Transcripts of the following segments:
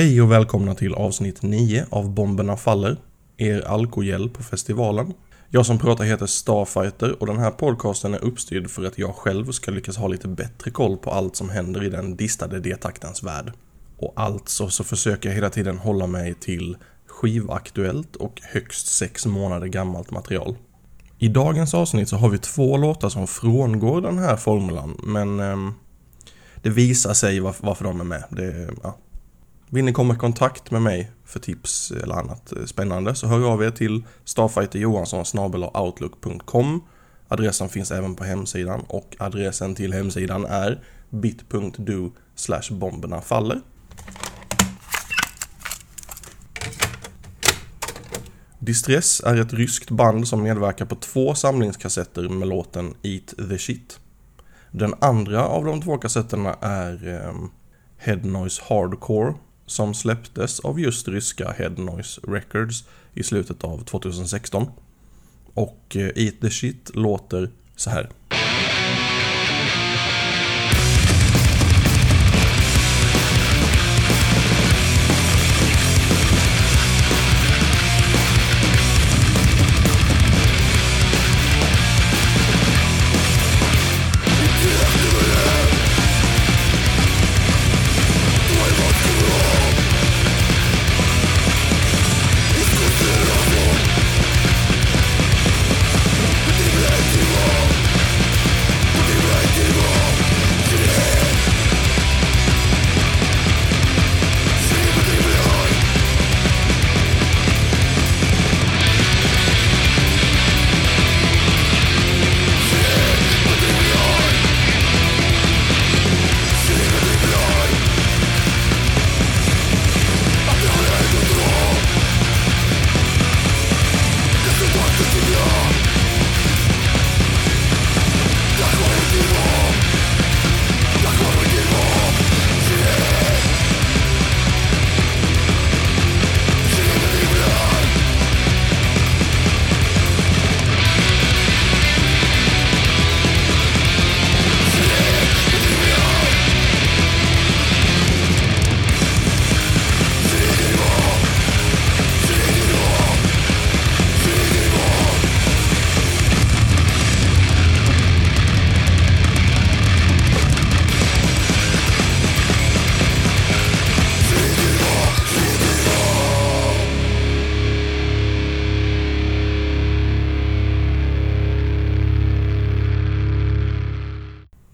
Hej och välkomna till avsnitt 9 av Bomberna Faller, er alkohjäl på festivalen. Jag som pratar heter Starfighter och den här podcasten är uppstyrd för att jag själv ska lyckas ha lite bättre koll på allt som händer i den distade D-taktens värld. Och alltså så försöker jag hela tiden hålla mig till skivaktuellt och högst sex månader gammalt material. I dagens avsnitt så har vi två låtar som frångår den här formulan, men eh, det visar sig varför, varför de är med. Det, ja. Vill ni komma i kontakt med mig för tips eller annat eh, spännande så hör av er till StarfighterJohansson.outlook.com Adressen finns även på hemsidan och adressen till hemsidan är bit.do bomberna faller. Distress är ett ryskt band som medverkar på två samlingskassetter med låten Eat the Shit. Den andra av de två kassetterna är eh, Head Noise Hardcore som släpptes av just ryska Head Noise Records i slutet av 2016. Och eh, Eat the Shit låter så här.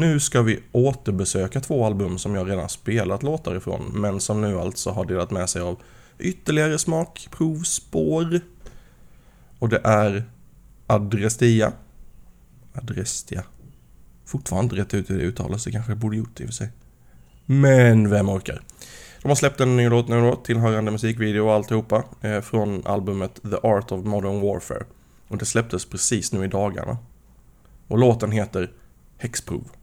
Nu ska vi återbesöka två album som jag redan spelat låtar ifrån, men som nu alltså har delat med sig av ytterligare smakprovspår. Och det är Adrestia. Adrestia. Fortfarande inte rätt ut hur det uttalas, det kanske jag borde gjort i och för sig. Men vem orkar? De har släppt en ny låt nu då, tillhörande musikvideo och alltihopa, eh, från albumet The Art of Modern Warfare. Och det släpptes precis nu i dagarna. Och låten heter Häxprov.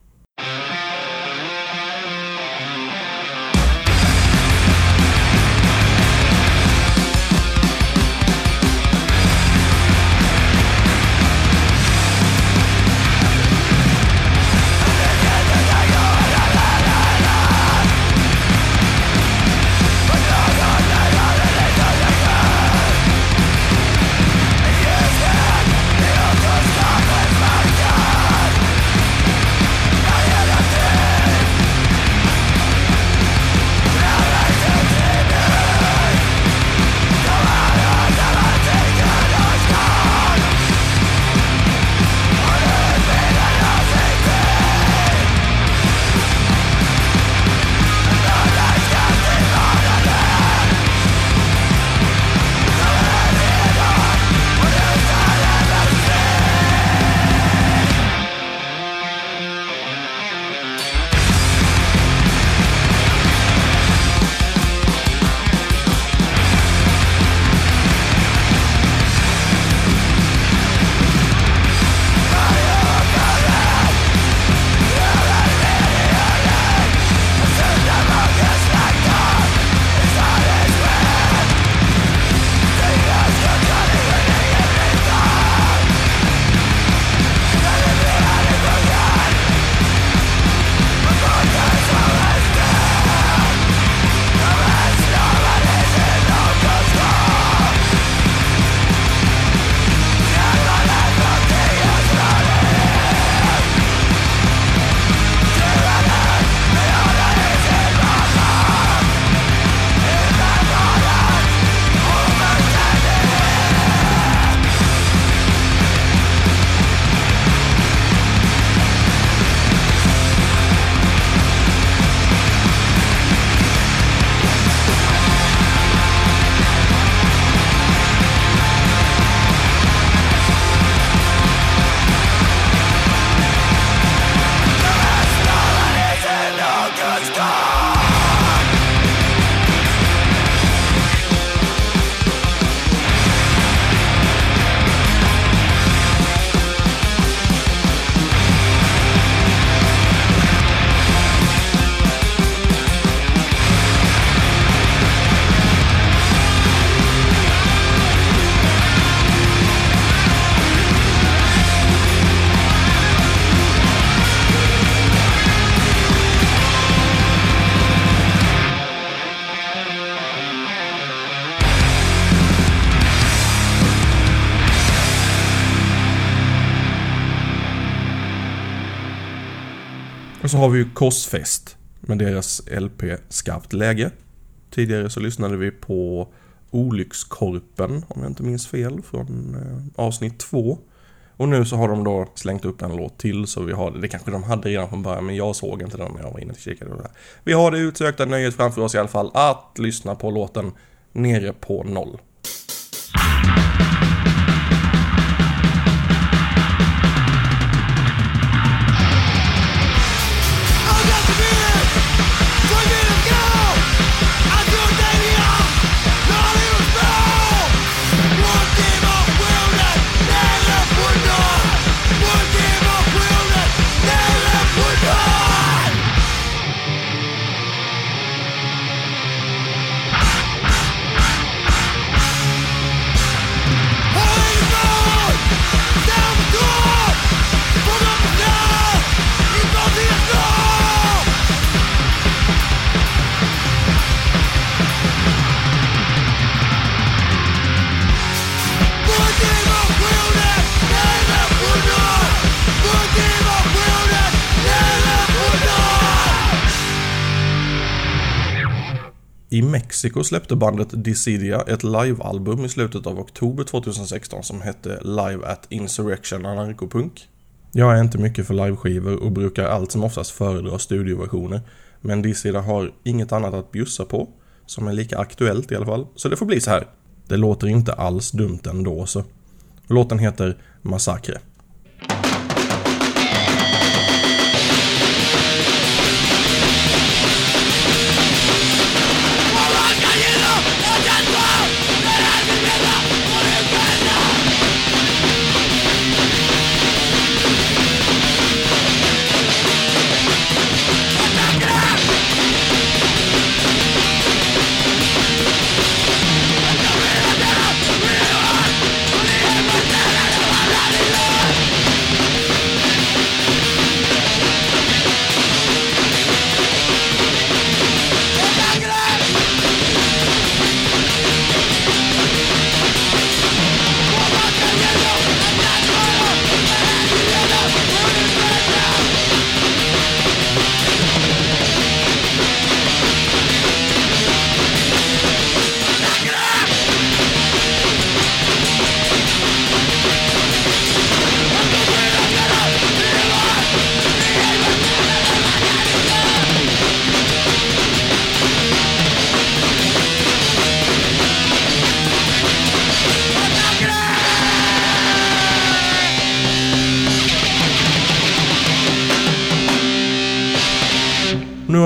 Och så har vi ju Korsfest med deras LP Skarpt läge. Tidigare så lyssnade vi på Olyckskorpen, om jag inte minns fel, från eh, avsnitt två. Och nu så har de då slängt upp en låt till så vi har det. Det kanske de hade redan från början men jag såg inte den när jag var inne och kikade. Det Vi har det utsökta nöjet framför oss i alla fall att lyssna på låten Nere på noll. Mexiko släppte bandet Dissidia ett livealbum i slutet av oktober 2016 som hette Live at Insurrection Anarkopunk. Jag är inte mycket för liveskivor och brukar allt som oftast föredra studioversioner. Men Dissidia har inget annat att bjussa på, som är lika aktuellt i alla fall, så det får bli så här. Det låter inte alls dumt ändå så. Låten heter Massakre.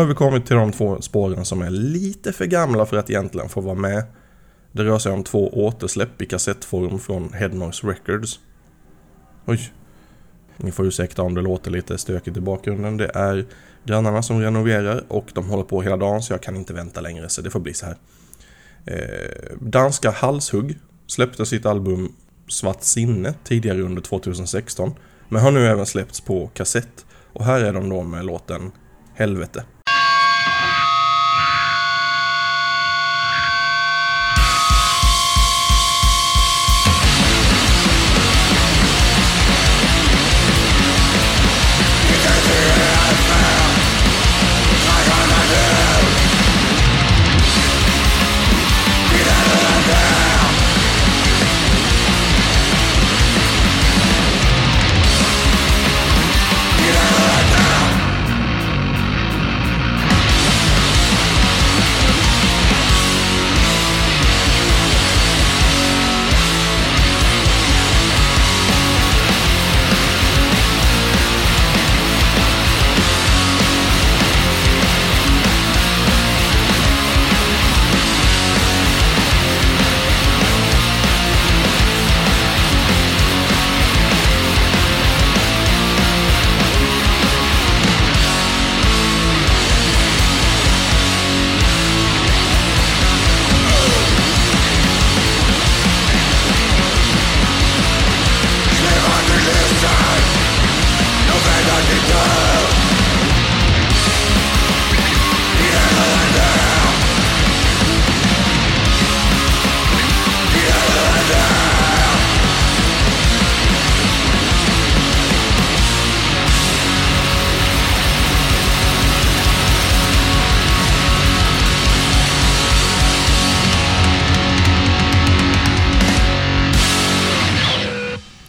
Har vi kommit till de två spåren som är lite för gamla för att egentligen få vara med. Det rör sig om två återsläpp i kassettform från Headnoise Records. Oj. Ni får ursäkta om det låter lite stökigt i bakgrunden. Det är grannarna som renoverar och de håller på hela dagen så jag kan inte vänta längre så det får bli så här. Eh, danska Halshugg släppte sitt album Svart sinne tidigare under 2016 men har nu även släppts på kassett och här är de då med låten Helvete.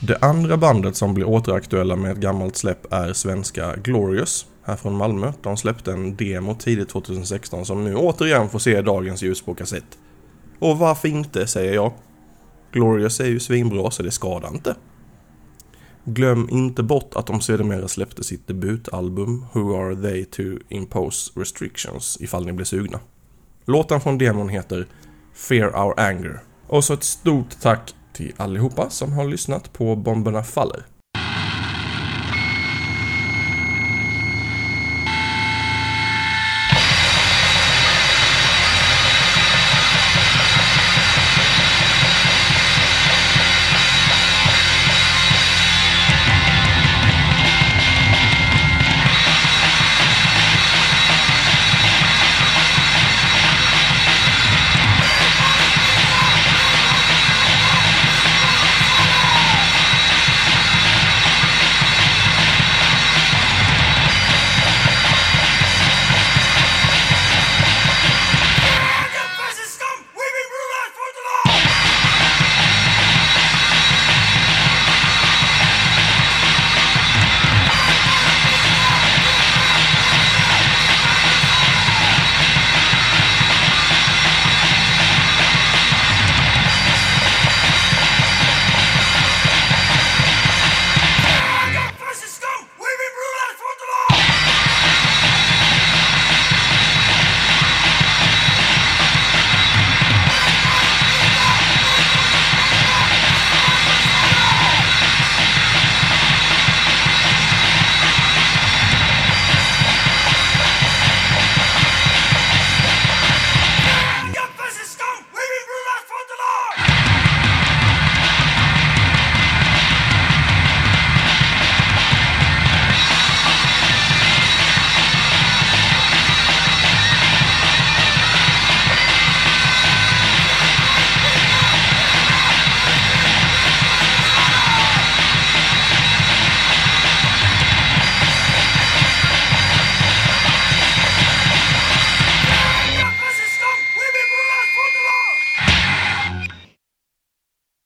Det andra bandet som blir återaktuella med ett gammalt släpp är svenska Glorious här från Malmö. De släppte en demo tidigt 2016 som nu återigen får se dagens ljus på kassett. Och varför inte, säger jag. Glorious är ju svinbra så det skadar inte. Glöm inte bort att de sedermera släppte sitt debutalbum Who Are They To Impose Restrictions ifall ni blir sugna. Låten från demon heter Fear Our Anger. Och så ett stort tack till allihopa som har lyssnat på Bomberna Faller.